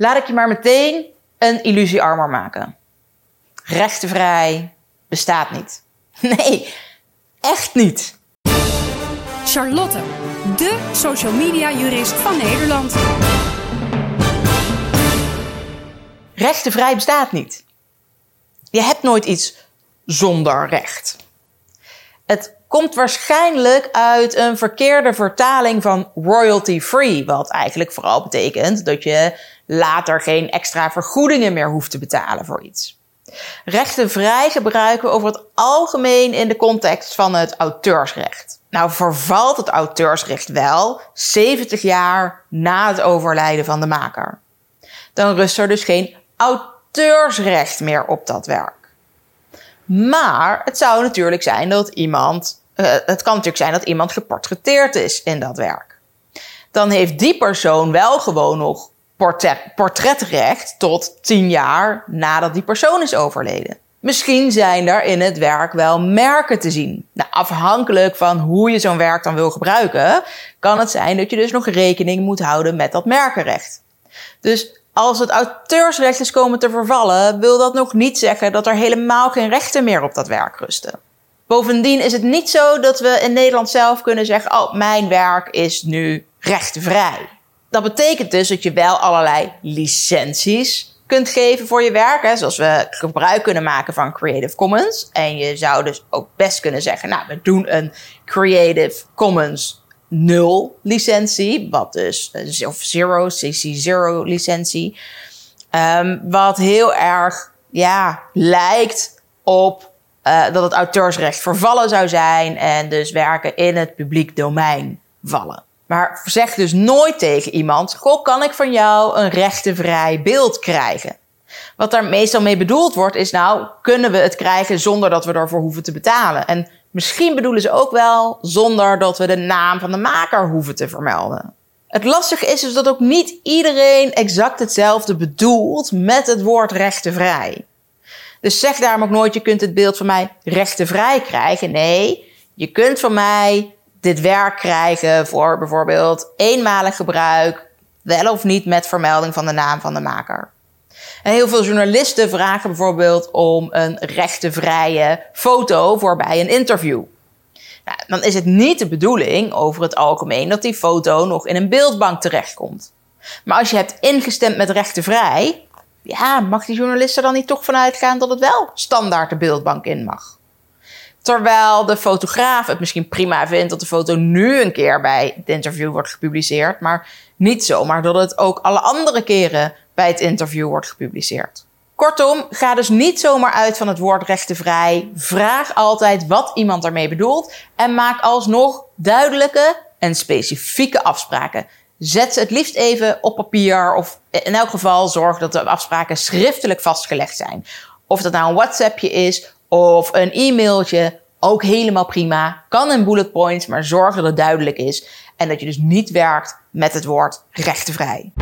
Laat ik je maar meteen een illusiearmor maken. Rechtenvrij bestaat niet. Nee, echt niet. Charlotte, de social media jurist van Nederland. Rechtenvrij bestaat niet. Je hebt nooit iets zonder recht. Het komt waarschijnlijk uit een verkeerde vertaling van royalty free, wat eigenlijk vooral betekent dat je later geen extra vergoedingen meer hoeft te betalen voor iets. Rechtenvrij gebruiken we over het algemeen in de context van het auteursrecht. Nou vervalt het auteursrecht wel 70 jaar na het overlijden van de maker. Dan rust er dus geen auteursrecht meer op dat werk. Maar het zou natuurlijk zijn dat iemand, het kan natuurlijk zijn dat iemand geportretteerd is in dat werk. Dan heeft die persoon wel gewoon nog portret, portretrecht tot 10 jaar nadat die persoon is overleden. Misschien zijn er in het werk wel merken te zien. Nou, afhankelijk van hoe je zo'n werk dan wil gebruiken, kan het zijn dat je dus nog rekening moet houden met dat merkenrecht. Dus als het auteursrecht is komen te vervallen, wil dat nog niet zeggen dat er helemaal geen rechten meer op dat werk rusten. Bovendien is het niet zo dat we in Nederland zelf kunnen zeggen: Oh, mijn werk is nu rechtvrij. Dat betekent dus dat je wel allerlei licenties kunt geven voor je werk. Hè, zoals we gebruik kunnen maken van Creative Commons. En je zou dus ook best kunnen zeggen: Nou, we doen een Creative Commons nul licentie, wat dus, of zero, CC0 licentie. Um, wat heel erg, ja, lijkt op uh, dat het auteursrecht vervallen zou zijn en dus werken in het publiek domein vallen. Maar zeg dus nooit tegen iemand: Goh, kan ik van jou een rechtenvrij beeld krijgen? Wat daar meestal mee bedoeld wordt, is nou, kunnen we het krijgen zonder dat we ervoor hoeven te betalen? En Misschien bedoelen ze ook wel zonder dat we de naam van de maker hoeven te vermelden. Het lastige is dus dat ook niet iedereen exact hetzelfde bedoelt met het woord rechtenvrij. Dus zeg daarom ook nooit, je kunt het beeld van mij rechtenvrij krijgen. Nee, je kunt van mij dit werk krijgen voor bijvoorbeeld eenmalig gebruik, wel of niet met vermelding van de naam van de maker. En heel veel journalisten vragen bijvoorbeeld om een rechtenvrije foto voor bij een interview. Nou, dan is het niet de bedoeling over het algemeen dat die foto nog in een beeldbank terechtkomt. Maar als je hebt ingestemd met rechtenvrij, ja, mag die journalist er dan niet toch vanuit gaan dat het wel standaard de beeldbank in mag? Terwijl de fotograaf het misschien prima vindt dat de foto nu een keer bij het interview wordt gepubliceerd, maar niet zomaar dat het ook alle andere keren bij het interview wordt gepubliceerd. Kortom, ga dus niet zomaar uit van het woord rechtenvrij. Vraag altijd wat iemand daarmee bedoelt en maak alsnog duidelijke en specifieke afspraken. Zet ze het liefst even op papier of in elk geval zorg dat de afspraken schriftelijk vastgelegd zijn. Of dat nou een WhatsAppje is of een e-mailtje, ook helemaal prima. Kan in bullet points, maar zorg dat het duidelijk is en dat je dus niet werkt met het woord rechtenvrij.